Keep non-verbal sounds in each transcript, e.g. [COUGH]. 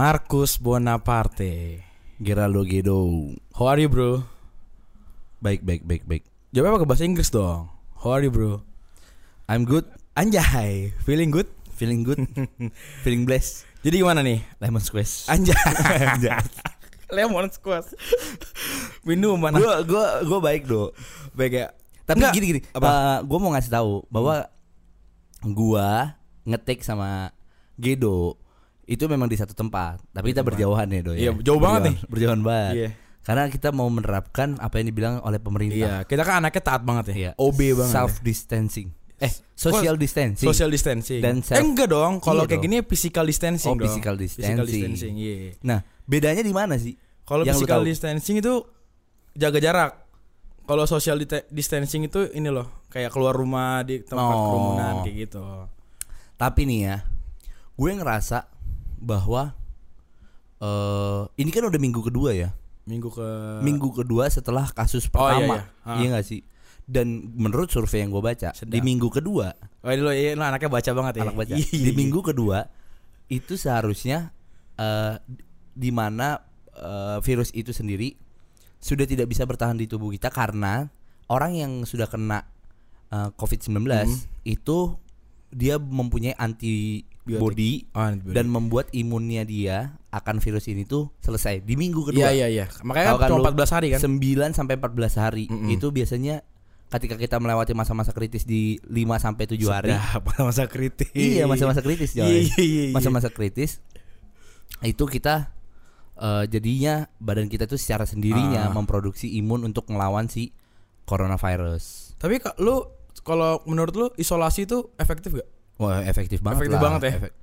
Marcus Bonaparte. Geraldo Gedo. How are you, bro? Baik, baik, baik, baik. Jawabnya pakai bahasa Inggris dong. How are you, bro? I'm good, Anjay, feeling good? feeling good, [LAUGHS] feeling blessed. Jadi gimana nih? Lemon squash. Anjay. [LAUGHS] Lemon squash. Minuman. Gua gua gua baik, Do. baik ya. Tapi Enggak. gini gini, Apa? eh, gua mau ngasih tahu bahwa gua ngetik sama Gedo itu memang di satu tempat, tapi kita berjauhan ya, Do. ya. Iya, jauh banget nih. Berjauhan- banget. Iya. Karena kita mau menerapkan apa yang dibilang oleh Iya, pemerintah. kita kan anaknya taat banget ya. Iya. OB banget. Self distancing. Eh, social distancing. Social distancing. Dan eh, self- enggak dong. Kalau Iya kayak dong. gini physical distancing Oh, dong. physical distancing. Physical distancing, iya. Nah, bedanya di mana sih? Kalau physical distancing itu jaga jarak. Kalau social distancing itu ini loh, kayak keluar rumah di tempat Oh. kerumunan kayak gitu. Tapi nih ya, gue ngerasa bahwa eh ini kan udah minggu kedua ya. Minggu ke Minggu kedua setelah kasus Oh, iya, pertama. iya. Iya gak sih? Dan menurut survei yang gue baca, Sedap. di minggu kedua, Oh, ini lo, iya, lo anaknya baca banget ya. anak baca, Iya, di iya. minggu kedua itu seharusnya eh di mana eh, virus itu sendiri sudah tidak bisa bertahan di tubuh kita karena orang yang sudah kena eh, COVID-19 Hmm. itu dia mempunyai antibody Oh, dan membuat imunnya dia akan virus ini tuh selesai di minggu kedua. Iya, iya, iya. Makanya kan cuma lu, 14 hari kan. 9 sampai 14 hari Mm-mm. itu biasanya ketika kita melewati masa-masa kritis di 5 sampai 7 hari. [LAUGHS] Sedap, masa kritis. Iya, masa-masa kritis, Iya, coy. iya, iya, iya. Masa-masa kritis itu kita eh, jadinya badan kita tuh secara sendirinya Ah. memproduksi imun untuk melawan si coronavirus. Tapi kak, lu kalau menurut lu isolasi itu efektif gak? Wah, efektif banget Efektif lah. banget ya? Efek-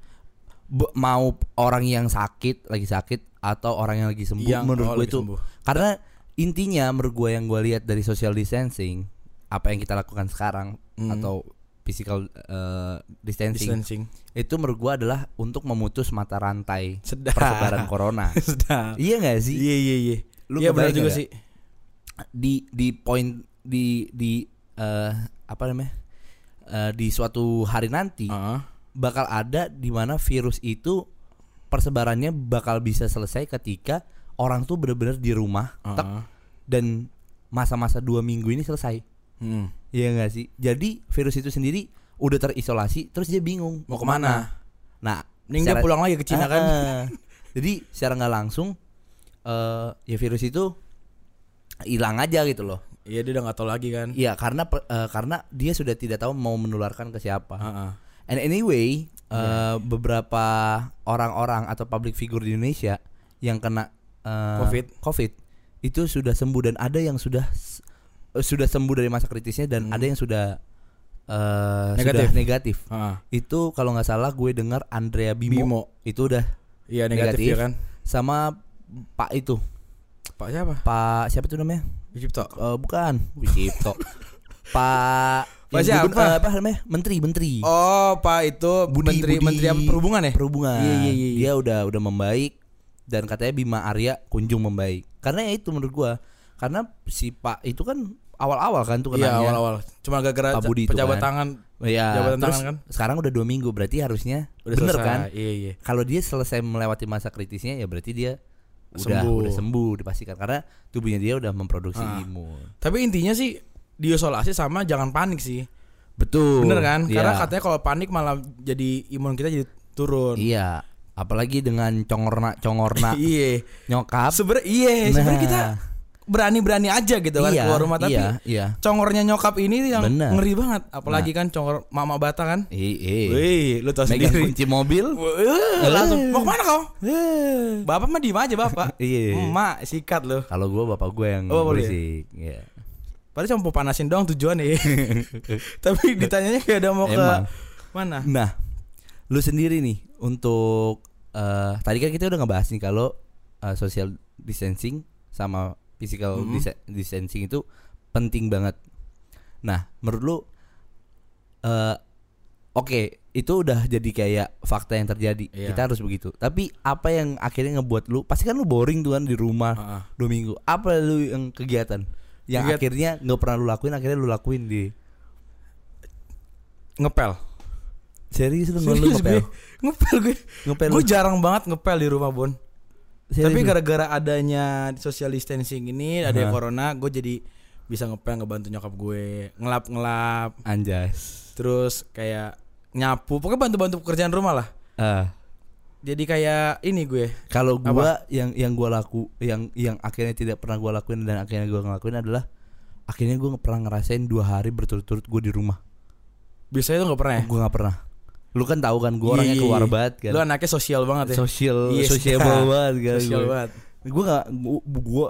Be- mau orang yang sakit lagi sakit atau orang yang lagi sembuh Yang menurut oh, gue itu sembuh. karena intinya menurut gue yang gue lihat dari social distancing apa yang kita lakukan sekarang Hmm. atau physical eh, distancing, distancing. itu menurut gue adalah untuk memutus mata rantai Sedap. persebaran [LAUGHS] corona Sedap. iya gak sih Iya, iya, iya. Lu Iya benar juga nggak? sih. di di poin di di eh, apa namanya Eh, di suatu hari nanti Heeh. bakal ada di mana virus itu persebarannya bakal bisa selesai ketika orang tuh bener-bener di rumah tek, Heeh. dan masa-masa dua minggu ini selesai Hmm. Iya gak sih jadi virus itu sendiri udah terisolasi terus dia bingung Mau ke mana? nah Mending dia secara- pulang lagi ke Cina kan. Ah, [LAUGHS] jadi secara nggak langsung eh ya virus itu hilang aja gitu loh Iya dia udah gak tahu lagi kan. Iya karena eh, karena dia sudah tidak tahu mau menularkan ke siapa. Heeh. And anyway, Iya. beberapa orang-orang atau public figure di Indonesia yang kena eh, Covid. COVID itu sudah sembuh dan ada yang sudah sudah sembuh dari masa kritisnya dan Hmm. ada yang sudah eh, Negatif. sudah negatif. Heeh. Itu kalau nggak salah gue dengar Andrea Bimo, Bimo. itu udah Iya negatif, Negatif. ya kan. sama Pak itu Pak siapa? Pak siapa tuh namanya? Cipto. Eh, bukan Wicipto [LAUGHS] Pak Pak yang siapa? gubern- eh, apa namanya? Menteri, menteri. Oh, Pak itu Budi- menteri Budi- menteri apa, perhubungan ya? Perhubungan. Iya, iya, iya, iya. Dia udah udah membaik dan katanya Bima Arya kunjung membaik. Karena ya itu menurut gua. Karena si Pak itu kan awal-awal kan tuh Iya kenanya. awal-awal. Cuma gara-gara Pak Budi pejabat kan. tangan Ya, Jabatan terus tangan kan? sekarang udah dua minggu berarti harusnya udah bener selesai. kan? Iya iya. Kalau dia selesai melewati masa kritisnya ya berarti dia udah Sembuh. udah sembuh dipastikan karena tubuhnya dia udah memproduksi Ah. imun. Tapi intinya sih diisolasi sama jangan panik sih. Betul. Bener kan? Iya. Karena katanya kalau panik malah jadi imun kita jadi turun. Iya, apalagi dengan congorna congorna [LAUGHS] Iya. nyokap. Sebenarnya iya, sebenarnya Nah. kita berani-berani aja gitu kan iya, keluar rumah tapi iya, iya. congornya nyokap ini yang Bener. Nah. ngeri banget. Apalagi kan congor mama bata kan. Eh, eh. Wih, lu tau Megang sendiri. kunci mobil. Wah, langsung mau ke mana kau? Eh. Bapak mah diem aja bapak. [LAUGHS] Iya. Emak sikat lu. Kalau gua bapak gue yang Oh, boleh. berisik. Iya. Padahal cuma mau panasin doang tujuannya. [LAUGHS] Tapi ditanyanya kayak ada mau ke Emang. mana? Nah, lu sendiri nih untuk eh tadi kan kita udah ngebahas nih kalau eh, social distancing sama physical Mhm. dis- distancing itu penting banget. Nah, menurut lu eh oke, itu udah jadi kayak fakta yang terjadi. Iya. Kita harus begitu. Tapi apa yang akhirnya ngebuat lu pasti kan lu boring tuh kan di rumah Heeh. dua minggu. Apa lu yang kegiatan yang Kegiat- akhirnya nggak pernah lu lakuin akhirnya lu lakuin di Ngepel. Serius lu ngepel? gue ngepel gue. Ngepel Gue jarang banget ngepel di rumah Bon. Serius Tapi gara-gara adanya social distancing ini, ada Hah. corona, gue jadi bisa ngepel ngebantu nyokap gue, ngelap-ngelap, Anjas. terus kayak nyapu, pokoknya bantu-bantu pekerjaan rumah lah. Ah. Jadi kayak ini gue. Kalau gua yang yang gua laku yang yang akhirnya tidak pernah gua lakuin dan akhirnya gua ngelakuin adalah akhirnya gua nggak pernah ngerasain dua hari berturut-turut gua di rumah. Biasanya tuh nggak pernah ya? Gua nggak pernah. Lu kan tahu kan gua orangnya Iya, keluar iya. banget kan. Lu anaknya sosial banget ya. Sosial Yes. sociable banget kan. Sosial gua. banget. Gua nggak gua, gua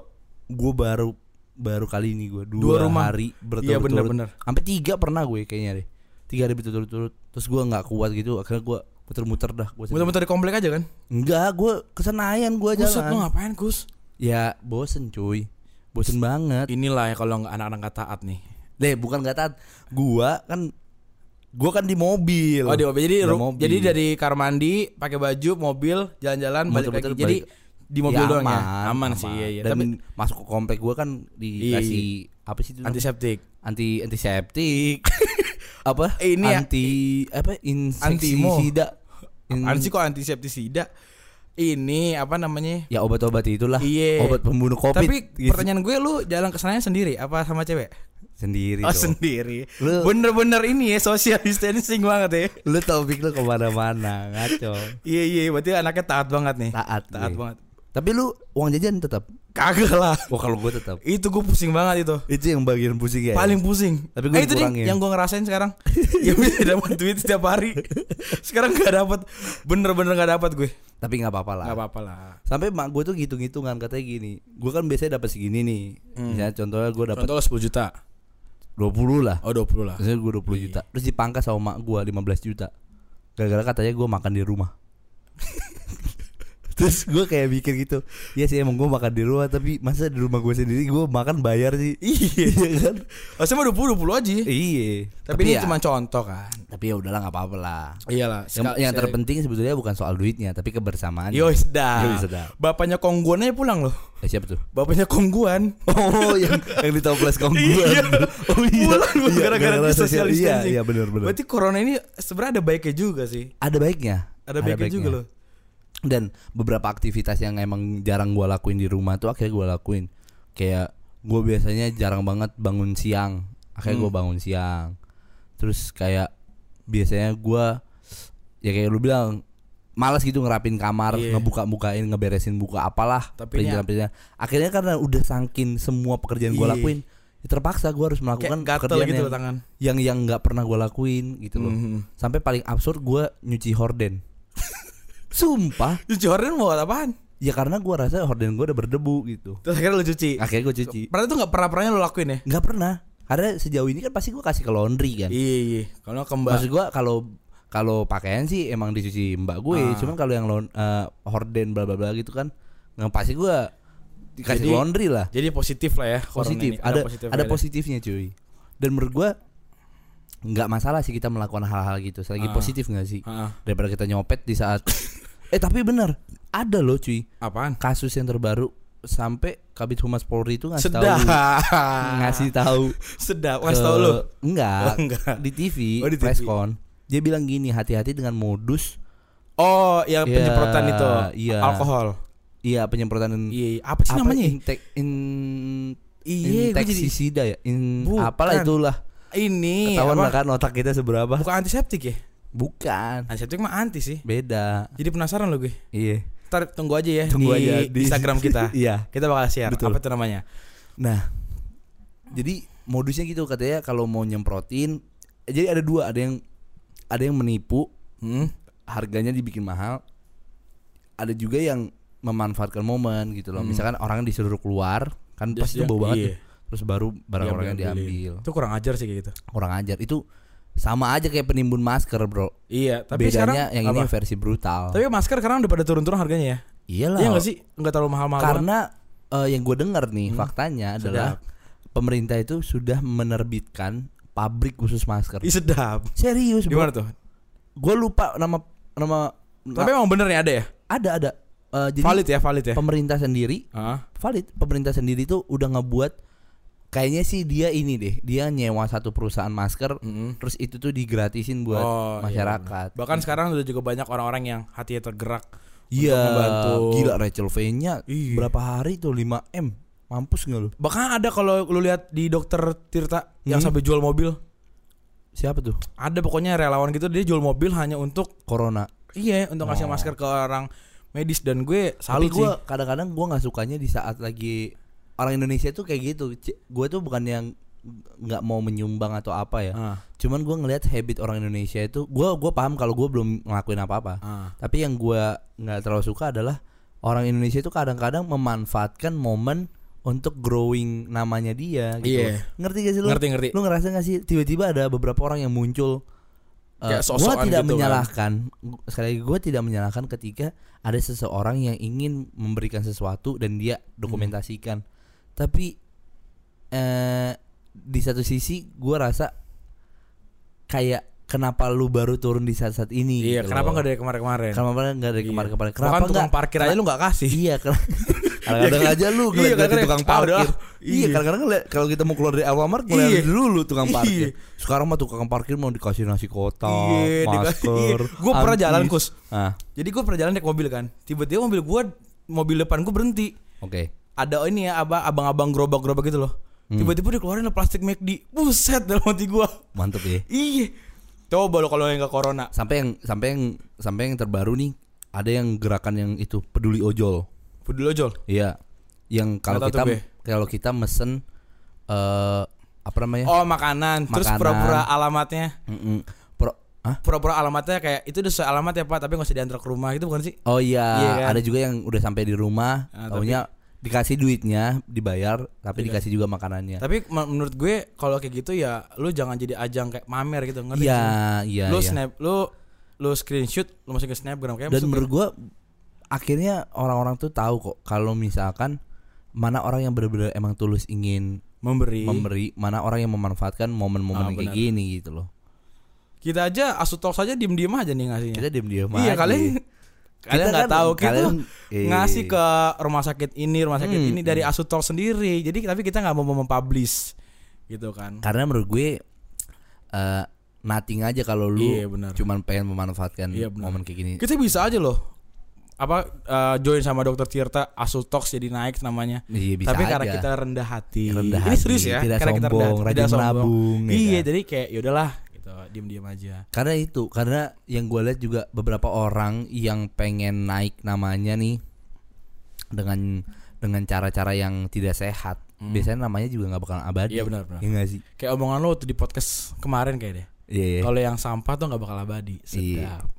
gua baru baru kali ini gua dua, Dua rumah. hari Iya berturut-turut. bener-bener. Sampai tiga pernah gue kayaknya deh. Tiga hari berturut-turut. Terus gua nggak kuat gitu. Akhirnya gua muter-muter dah. Gua sendiri. Muter-muter di komplek aja kan? Enggak, gua kesenayan gua Buset lu jalan. ngapain Gus? Ya bosen cuy. Bosen banget. Inilah ya kalau anak-anak nggak taat nih. Deh bukan gak taat Gua kan Gua kan di mobil Oh di mobil. Jadi Di mobil. jadi dari kamar mandi pakai baju mobil jalan-jalan balik lagi. Jadi di mobil Ya, doang ya. Aman, sih iya iya. Dan Tapi masuk ke komplek gua kan dikasih Apa sih itu antiseptik. Anti antiseptik [LAUGHS] Apa Eh, ini ya- Anti Apa Antimo. Insektisida In- Apaan sih kok antiseptisida? Ini apa namanya? Ya obat-obat itulah Iya. Obat pembunuh covid Tapi gitu. pertanyaan gue lu jalan ke sananya sendiri apa sama cewek? Sendiri Oh dong. sendiri. Lu- Bener-bener ini ya social distancing banget ya. Lu topik lu ke mana-mana Ngaco Iya iya berarti anaknya taat banget nih. Taat Taat gue. banget. Tapi lu uang jajan tetap Kagak lah. Oh kalau gue tetap Itu gue pusing banget itu. Itu yang bagian pusing ya Paling pusing. Tapi gue Eh, itu nih yang gue ngerasain sekarang. [LAUGHS] yang bisa dapat duit setiap hari. sekarang gak dapat. Bener-bener gak dapat gue. Tapi nggak apa-apa lah. Gak apa-apa lah. Sampai mak gue tuh hitung-hitungan katanya gini. Gue kan biasanya dapat segini nih. Misalnya contohnya gue dapat Contoh 10 juta. 20 lah. Oh 20 lah. Misalnya gue 20 Iya. juta. Terus dipangkas sama mak gue 15 juta. Gara-gara katanya gue makan di rumah. [LAUGHS] Terus gue kayak mikir gitu Iya sih emang gue makan di rumah Tapi masa di rumah gue sendiri Gue makan bayar sih [LAUGHS] Iya kan. Harusnya mah 20 20 aja. Iya Tapi, ini ya, cuma contoh kan. Tapi ya udahlah gak apa-apa lah Iyalah. Yang, yang terpenting sebetulnya bukan soal duitnya Tapi kebersamaan Yoi sedap. Sedap. Bapaknya Kongguan aja pulang loh. eh, Siapa tuh? Bapaknya Kongguan. Oh yang yang di toples [LAUGHS] kongguan. Iya. Oh iya. Pulang loh Iya, gara-gara di social Iya, iya benar benar. Berarti corona ini sebenarnya ada baiknya juga sih. Ada baiknya. Ada baiknya juga loh. Dan beberapa aktivitas yang emang jarang gua lakuin di rumah tuh akhirnya gua lakuin. Kayak gua biasanya jarang banget bangun siang. Akhirnya Hmm. gua bangun siang. Terus kayak biasanya gua ya kayak lu bilang malas gitu ngerapin kamar, Iya. ngebuka-bukain, ngeberesin buka apalah, Tapi. Akhirnya karena udah sangkin semua pekerjaan gua Iya. lakuin, ya terpaksa gua harus melakukan Kayak pekerjaan gitu yang, tangan. yang yang nggak pernah gue lakuin gitu loh. Mhm. Sampai paling absurd gue nyuci horden. Sumpah, Cuci horden mau buat apaan? ya karena gue rasa horden gue udah berdebu gitu. Terus akhirnya lu cuci. Akhirnya gue cuci. Berarti tuh gak pernah-pernahnya lu lakuin ya? Nggak pernah. Karena sejauh ini kan pasti gue kasih ke laundry kan. Iya iya. Kalau kembali Maksud gue kalau kalau pakaian sih emang dicuci mbak gue. Ah. Cuman kalau yang laun- eh, horden bla bla bla gitu kan nggak pasti gue dikasih Jadi- laundry lah. Jadi positif lah ya. Positif. ini. Ada positif ada ya. positifnya cuy. Dan menurut gue nggak masalah sih kita melakukan hal-hal gitu. Selagi Ah. positif nggak sih? Ah, daripada kita nyopet di saat [LAUGHS] eh tapi bener ada loh cuy apaan? kasus yang terbaru sampai Kabit Humas Polri itu ngasih tahu [LAUGHS] ngasih tahu Sedap. Kasih tau lu. enggak, Oh, enggak. di TV, Oh, di TV. preskon dia bilang gini hati-hati dengan modus Oh, yang Ya, penyemprotan itu. iya. Alkohol. iya penyemprotan Iya, iya. apa sih namanya? intek in Iya, insektisida ya in Bukan. apalah itulah ini ketahuan lah apa? kan otak kita seberapa Bukan antiseptik ya? Bukan Antiseptik mah anti sih. beda Jadi penasaran lo gue. iya Ntar tunggu aja ya Tunggu di, aja di- [LAUGHS] Instagram kita. iya Kita bakal share Betul. apa itu namanya. Nah, jadi modusnya gitu katanya kalau mau nyemprotin, eh, jadi ada dua, ada yang ada yang menipu, Hmm? harganya dibikin mahal, ada juga yang memanfaatkan momen gitu loh. Hmm. Misalkan orang disuruh keluar, kan Terus pasti itu bau banget, iya. tuh. terus baru barang orangnya Diambil-ambilin. diambil, Itu kurang ajar sih kayak gitu. orang ajar itu sama aja kayak penimbun masker bro. Iya, tapi Bedanya sekarang yang ini apa? versi brutal. Tapi masker sekarang udah pada turun-turun harganya ya. Iyalah. Iya gak sih? Enggak terlalu mahal-mahal. Karena eh, yang gue dengar nih Hmm. faktanya Sedap. adalah pemerintah itu sudah menerbitkan pabrik khusus masker. Ih sedap. Serius, bro. Gimana tuh? Gue lupa nama nama Tapi emang bener nih ada ya? ada ada. Eh, jadi valid ya, valid ya. pemerintah sendiri Ah, valid. Pemerintah sendiri tuh udah ngebuat kayaknya sih dia ini deh, dia nyewa satu perusahaan masker, Mm-mm. terus itu tuh digratisin buat Oh, iya, masyarakat. Bahkan sekarang udah juga banyak orang-orang yang hatinya tergerak Iya, untuk membantu. gila Rachel V-nya Iya. berapa hari tuh 5 m, mampus nggak lu? Bahkan ada kalau lu lihat di dokter Tirta yang Hmm. sampai jual mobil. Siapa tuh? Ada pokoknya relawan gitu dia jual mobil hanya untuk Corona. iya untuk ngasih Oh. masker ke orang medis dan gue Tapi salut gue sih. kadang-kadang gue nggak sukanya di saat lagi orang Indonesia tuh kayak gitu. Gue tuh bukan yang nggak mau menyumbang atau apa ya. Ah, Cuman gue ngelihat habit orang Indonesia itu, gue gue paham kalau gue belum ngelakuin apa-apa. ah. Tapi yang gue nggak terlalu suka adalah orang Indonesia itu kadang-kadang memanfaatkan momen untuk growing namanya dia. Gitu. Iya. Ngerti gak sih lu? Ngerti ngerti. Lu ngerasa gak sih tiba-tiba ada beberapa orang yang muncul uh, Kayak gue tidak gitu kan. menyalahkan sekali lagi gue tidak menyalahkan ketika ada seseorang yang ingin memberikan sesuatu dan dia dokumentasikan tapi eh di satu sisi gue rasa kayak kenapa lu baru turun di saat-saat ini Iya, gitu kenapa nggak dari kemarin-kemarin? kenapa nggak dari Iya. kemarin-kemarin Bahkan kenapa tukang parkir aja lu nggak kasih. iya karena kadang-kadang [LAUGHS] aja lu Iya, ngeliat kadang-kadang tukang ah, parkir iya Iya. kadang-kadang ngeliat- kalau kita mau keluar dari Alfamart ngeliat Iya. dulu tukang parkir Iya. sekarang mah tukang parkir mau dikasih nasi kotak Iya, masker iya. Gua pernah jalan, Kus. ah Jadi gue pernah jalan naik mobil kan. Tiba-tiba mobil gue mobil depan gue berhenti. oke Ada ini ya abang abang-abang gerobak-gerobak gitu loh. Hmm. Tiba-tiba dikeluarin plastik McD. Buset dalam hati gue. mantep ya Iya. Coba lo kalau yang nggak corona. sampai yang sampai yang sampai yang terbaru nih ada yang gerakan yang itu peduli ojol Peduli ojol. iya yang kalau kita kalau kita mesen eh apa namanya Oh makanan. Terus Makanan. pura-pura alamatnya. Pro- Hah? Pura-pura alamatnya kayak itu udah sesuai alamat ya pak. Tapi nggak usah diantar ke rumah itu bukan sih? Oh iya, Iya kan? ada juga yang udah sampai di rumah, Ah, taunya dikasih duitnya, dibayar, tapi Iya. dikasih juga makanannya. Tapi menurut gue kalau kayak gitu ya lu jangan jadi ajang kayak mamer gitu ngerti? Iya, sih? iya, lu iya. snap, lu lu screenshot, lu masukin ke snapgram kayak Dan menurut gua akhirnya orang-orang tuh tahu kok kalau misalkan mana orang yang benar-benar emang tulus ingin memberi. memberi, mana orang yang memanfaatkan momen-momen Ah, yang kayak gini gitu loh. Kita aja asutok saja diem-diem aja nih ngasihnya. Kita diam-diam iya aja. kalian kalian nggak kan- tahu kita kalian- ngasih eh. ke rumah sakit ini rumah sakit Hmm, ini dari asutok sendiri. Jadi tapi kita nggak mau mempublish gitu kan. Karena menurut gue eh nothing aja kalau lu Iya, benar. cuman pengen memanfaatkan Iya, benar. momen kayak gini. Kita bisa aja loh apa eh, join sama dokter Tirta Asutox jadi naik namanya. Iya, bisa Tapi karena aja. kita rendah hati. Rendah Ini hati, serius ya. tidak karena kita rendah sombong, hati, tidak sombong. menabung, ya Iya, kan? jadi kayak yaudahlah gitu, diem-diem aja. Karena itu, karena yang gue lihat juga beberapa orang yang pengen naik namanya nih dengan dengan cara-cara yang tidak sehat. Hmm. Biasanya namanya juga nggak bakal abadi. Iya, benar, benar. Iya nggak sih? Kayak omongan lo tuh di podcast kemarin kayak deh. Iya, iya. Kalau yang sampah tuh nggak bakal abadi. Sedap.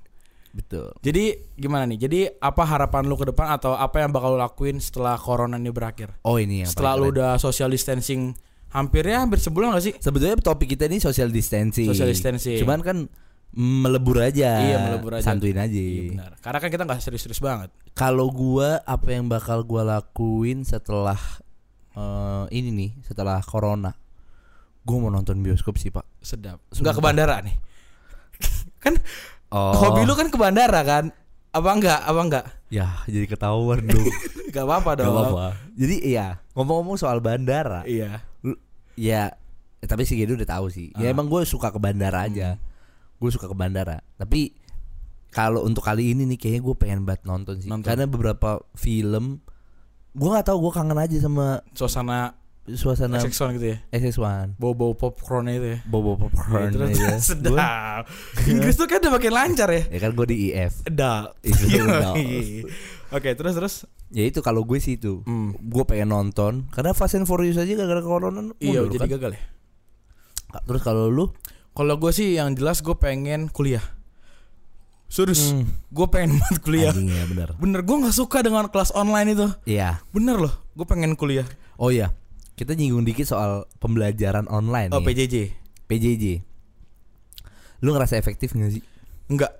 betul. Jadi gimana nih? Jadi apa harapan lu ke depan atau apa yang bakal lu lakuin setelah corona ini berakhir? Oh ini yang setelah lu udah social distancing hampir ya hampir sebulan gak sih? Sebetulnya topik kita ini social distancing. Social distancing. Cuman kan melebur aja. Iya, melebur aja. Santuin aja. Iya benar. Karena kan kita nggak serius-serius banget. Kalau gua apa yang bakal gua lakuin setelah eh, ini nih, setelah corona. Gua mau nonton bioskop sih, Pak. Sedap. Sumpah. Nggak ke bandara nih. [LAUGHS] kan Oh. hobi lu kan ke bandara kan? Apa enggak? Apa enggak? Ya, jadi ketahuan dong. [LAUGHS] Gak apa-apa Gak dong. apa-apa. Jadi iya, ngomong-ngomong soal bandara. Iya. Ya, tapi si Gedo udah tahu sih. Ya Ah. emang gue suka ke bandara aja. Gue suka ke bandara. Tapi kalau untuk kali ini nih kayaknya gue pengen banget nonton sih. Nonton. Karena beberapa film gue nggak tahu gue kangen aja sama Suasana suasana XX1 gitu ya. SS1. Bau-bau popcorn itu ya. Bobo popcorn Iya, terus [LAUGHS] aja. sedap. Inggris tuh kan udah makin lancar ya. ya kan gue di IF. Dah. Itu [LAUGHS] Oke, terus terus. Ya itu kalau gue sih itu. Hmm. Gue pengen nonton karena Fast and Furious aja gara-gara corona Iya, mundur, jadi kan? gagal ya. Terus kalau lu Kalau gue sih yang jelas gue pengen kuliah. Serius, Hmm. gue pengen banget kuliah. Anjing ya benar. Bener, gue nggak suka dengan kelas online itu. Iya. Bener loh, gue pengen kuliah. Oh iya, kita nyinggung dikit soal pembelajaran online Oh nih. PJJ, PJJ. Lu ngerasa efektif gak sih? enggak,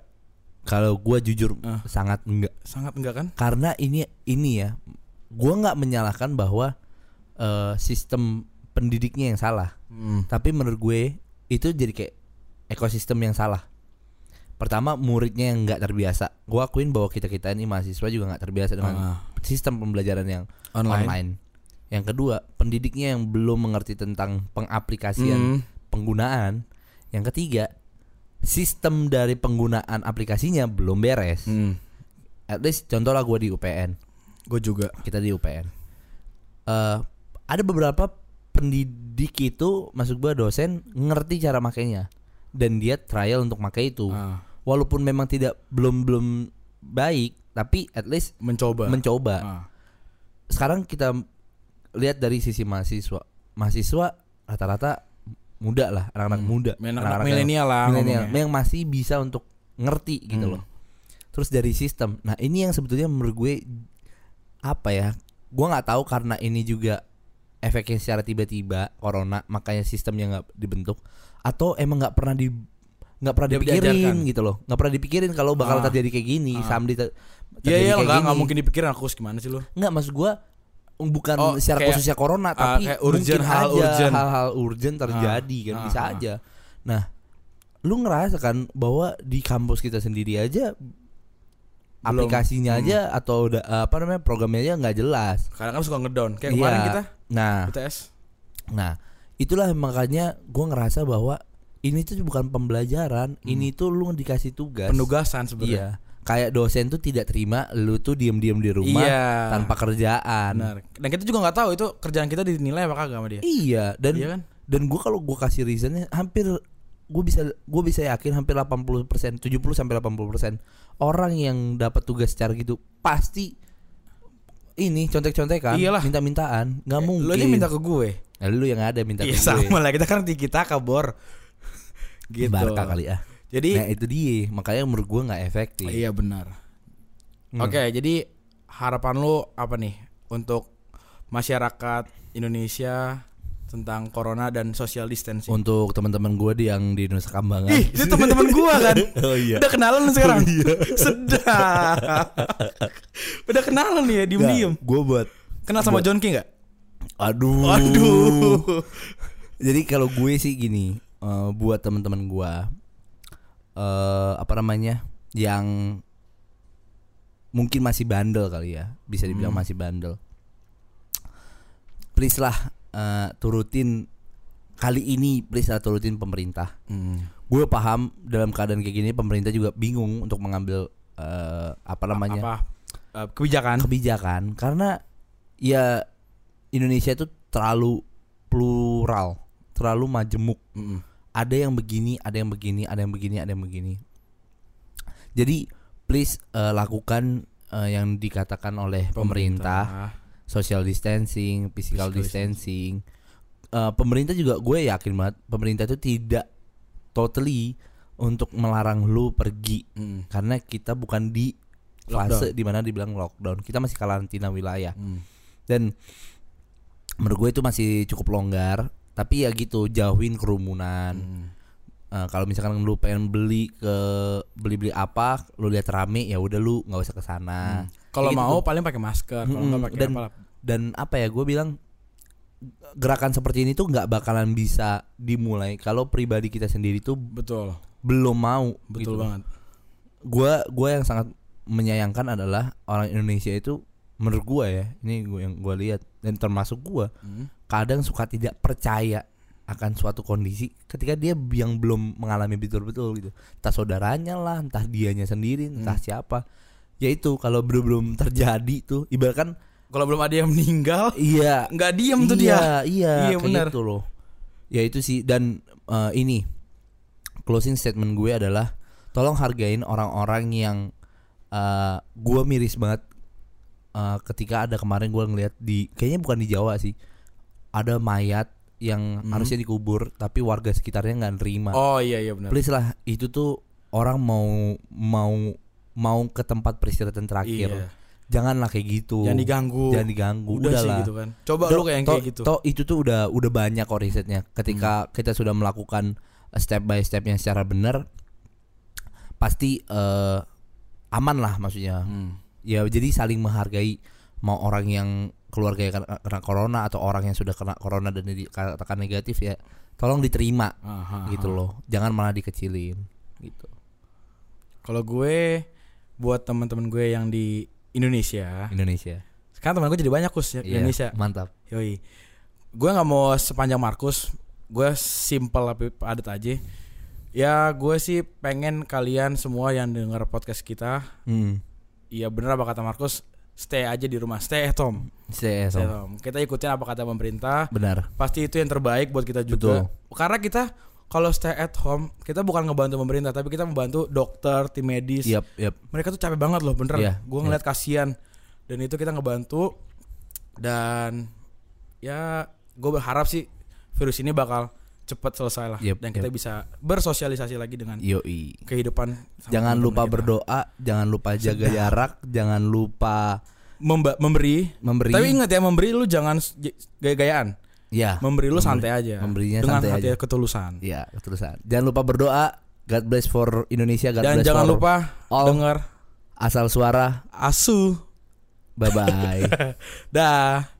Kalau gua jujur Ah. sangat enggak. sangat enggak kan? Karena ini ini ya, gua nggak menyalahkan bahwa eh, sistem pendidiknya yang salah. Hmm. Tapi menurut gue itu jadi kayak ekosistem yang salah. Pertama muridnya yang nggak terbiasa. Gua akuin bahwa kita kita ini mahasiswa juga nggak terbiasa dengan Ah. sistem pembelajaran yang Online. online. Yang kedua, pendidiknya yang belum mengerti tentang pengaplikasian Hmm. penggunaan. Yang ketiga, sistem dari penggunaan aplikasinya belum beres. Hmm. At least contoh lah gue di UPN, Gue juga. kita di UPN. Eh ada beberapa pendidik itu, masuk gue dosen ngerti cara makainya dan dia trial untuk pakai itu. Ah, Walaupun memang tidak belum belum baik, tapi at least mencoba. mencoba. Ah. Sekarang kita lihat dari sisi mahasiswa, mahasiswa rata-rata muda lah, anak-anak Hmm. muda, Anak-anak milenial lah milenial yang masih bisa untuk ngerti gitu Hmm. loh. Terus dari sistem. Nah, ini yang sebetulnya menurut gue apa ya? Gua nggak tahu karena ini juga efeknya secara tiba-tiba corona makanya sistemnya nggak dibentuk atau emang nggak pernah di nggak pernah Dia dipikirin diajarkan. gitu loh nggak pernah dipikirin kalau bakal Ah. terjadi kayak gini Ah. samdi ter- Iya terjadi iya kayak enggak gini. enggak mungkin dipikirin aku gimana sih lu? nggak maksud gua bukan Oh, secara kayak, khususnya corona ah, tapi kayak urgent, mungkin hal aja urgent. hal-hal urgent terjadi kan Ah, bisa ah. aja nah lu ngerasa kan bahwa di kampus kita sendiri aja Belum. aplikasinya Hmm. aja atau udah apa namanya programnya aja nggak jelas Kadang kan suka ngedown. Kayak Iya. kemarin kita nah UTS. nah itulah makanya gua ngerasa bahwa ini tuh bukan pembelajaran ini tuh lu dikasih tugas Penugasan sebenarnya. iya kayak dosen tuh tidak terima lu tuh diem-diem di rumah Iya. tanpa kerjaan Benar. Dan kita juga nggak tahu itu kerjaan kita dinilai apa kagak sama dia. iya dan Iya kan? dan gue kalau gue kasih reasonnya hampir gue bisa gue bisa yakin hampir 80 persen 70 sampai 80 persen orang yang dapat tugas secara gitu pasti ini contek-contekan Iyalah. minta-mintaan nggak mungkin Lu aja minta ke gue. Nah, lu yang ada minta Iya ke gue sama lah kita kan tiki taka bor. gitu. Barca kali ya Jadi nah itu dia makanya menurut gue nggak efektif iya benar. Hmm. Oke, jadi harapan lu apa nih untuk masyarakat Indonesia tentang corona dan social distancing? untuk teman-teman gue di yang di Nusa Kambangan Ih, itu teman-teman gua kan. [LAUGHS] oh iya Udah kenalan lu sekarang. [LAUGHS] [LAUGHS] Sedap. Udah kenalan nih ya, diem-diem. gue buat Kenal sama Buat- John King gak? aduh Aduh. Jadi kalau gue sih gini, eh, buat teman-teman gue, eh apa namanya, yang mungkin masih bandel kali ya, bisa dibilang Hmm. masih bandel. Please lah eh, turutin kali ini, please lah turutin pemerintah. Hmm. Gue paham dalam keadaan kayak gini pemerintah juga bingung untuk mengambil eh, apa namanya Apa? Eh, kebijakan. kebijakan karena ya Indonesia itu terlalu plural, terlalu majemuk Mm-mm. Ada yang begini, ada yang begini, ada yang begini, ada yang begini. Jadi please eh, lakukan eh, yang dikatakan oleh pemerintah, social distancing, physical Physical distancing. Eh, pemerintah juga gue yakin banget pemerintah itu tidak totally untuk melarang lu pergi Mm. karena kita bukan di fase di mana dibilang lockdown, kita masih karantina wilayah Mm. dan menurut gue itu masih cukup longgar tapi ya gitu jauhin kerumunan Mm. Eh, kalau misalkan lu pengen beli ke beli beli apa lu lihat rame ya udah lu nggak usah ke sana Kalau Kayak gitu mau tuh. paling pakai masker, kalau pakai Dan- apa dan apa ya gue bilang gerakan seperti ini tuh nggak bakalan bisa dimulai kalau pribadi kita sendiri tuh Betul, belum mau betul gitu. banget. gue gue yang sangat menyayangkan adalah orang Indonesia itu menurut gue ya ini gue yang gue lihat dan termasuk gue Mm. Kadang suka tidak percaya akan suatu kondisi ketika dia yang belum mengalami betul-betul gitu entah saudaranya lah entah dianya sendiri entah Hmm. siapa ya itu kalau belum belum terjadi tuh ibaratkan Kalau belum ada yang meninggal, iya nggak diem tuh iya dia. iya Iya, kayak benar. gitu loh ya itu sih dan eh, ini closing statement gue adalah tolong hargain orang-orang yang eh gue miris banget eh, ketika ada kemarin gue ngeliat di kayaknya bukan di Jawa sih ada mayat yang Hmm. harusnya dikubur tapi warga sekitarnya nggak nerima Oh iya iya benar. please lah itu tuh orang mau mau mau ke tempat peristirahatan terakhir Iya. janganlah kayak gitu Jangan diganggu. jangan diganggu Udah sih udahlah gitu kan. Coba lu kayak kayak gitu. toh itu tuh udah udah banyak kok risetnya. Ketika kita sudah melakukan step by stepnya secara benar, pasti eh, aman lah maksudnya. Hmm. Ya jadi saling menghargai mau orang yang keluarga yang kena, corona atau orang yang sudah kena corona dan dikatakan negatif ya, tolong diterima Aha, gitu aha. loh. Jangan malah dikecilin gitu. Kalau gue buat teman-teman gue yang di Indonesia, Indonesia. sekarang teman gue jadi banyak kus ya Iya, Indonesia. mantap. Yoi. Gue nggak mau sepanjang Markus. Gue simple tapi padat aja. Ya gue sih pengen kalian semua yang denger podcast kita. Hmm. Iya bener apa kata Markus. Stay aja di rumah. Stay at home. Stay at Stay home. at home. Kita ikutin apa kata pemerintah. Benar. Pasti itu yang terbaik buat kita juga. Karena kita kalau stay at home, kita bukan ngebantu pemerintah, tapi kita membantu dokter, tim medis. Yap, yap. Mereka tuh capek banget loh, bener. Iya, Gue ngeliat kasihan. Dan itu kita ngebantu. Dan ya gue berharap sih virus ini bakal cepet selesai lah. Yep, dan kita yep. bisa bersosialisasi lagi dengan Yoi. kehidupan. Jangan lupa kita. berdoa, jangan lupa jaga Sedap. jarak, jangan lupa Memba- memberi. memberi. Tapi ingat ya memberi lu jangan gaya-gayaan. ya, Memberi lu Memberi- santai aja. memberinya dengan santai hati aja. ketulusan. ya, keterusan. Jangan lupa berdoa. God bless for Indonesia, God Dan bless jangan for lupa all. denger asal suara. asu. Bye bye. [LAUGHS] Dah.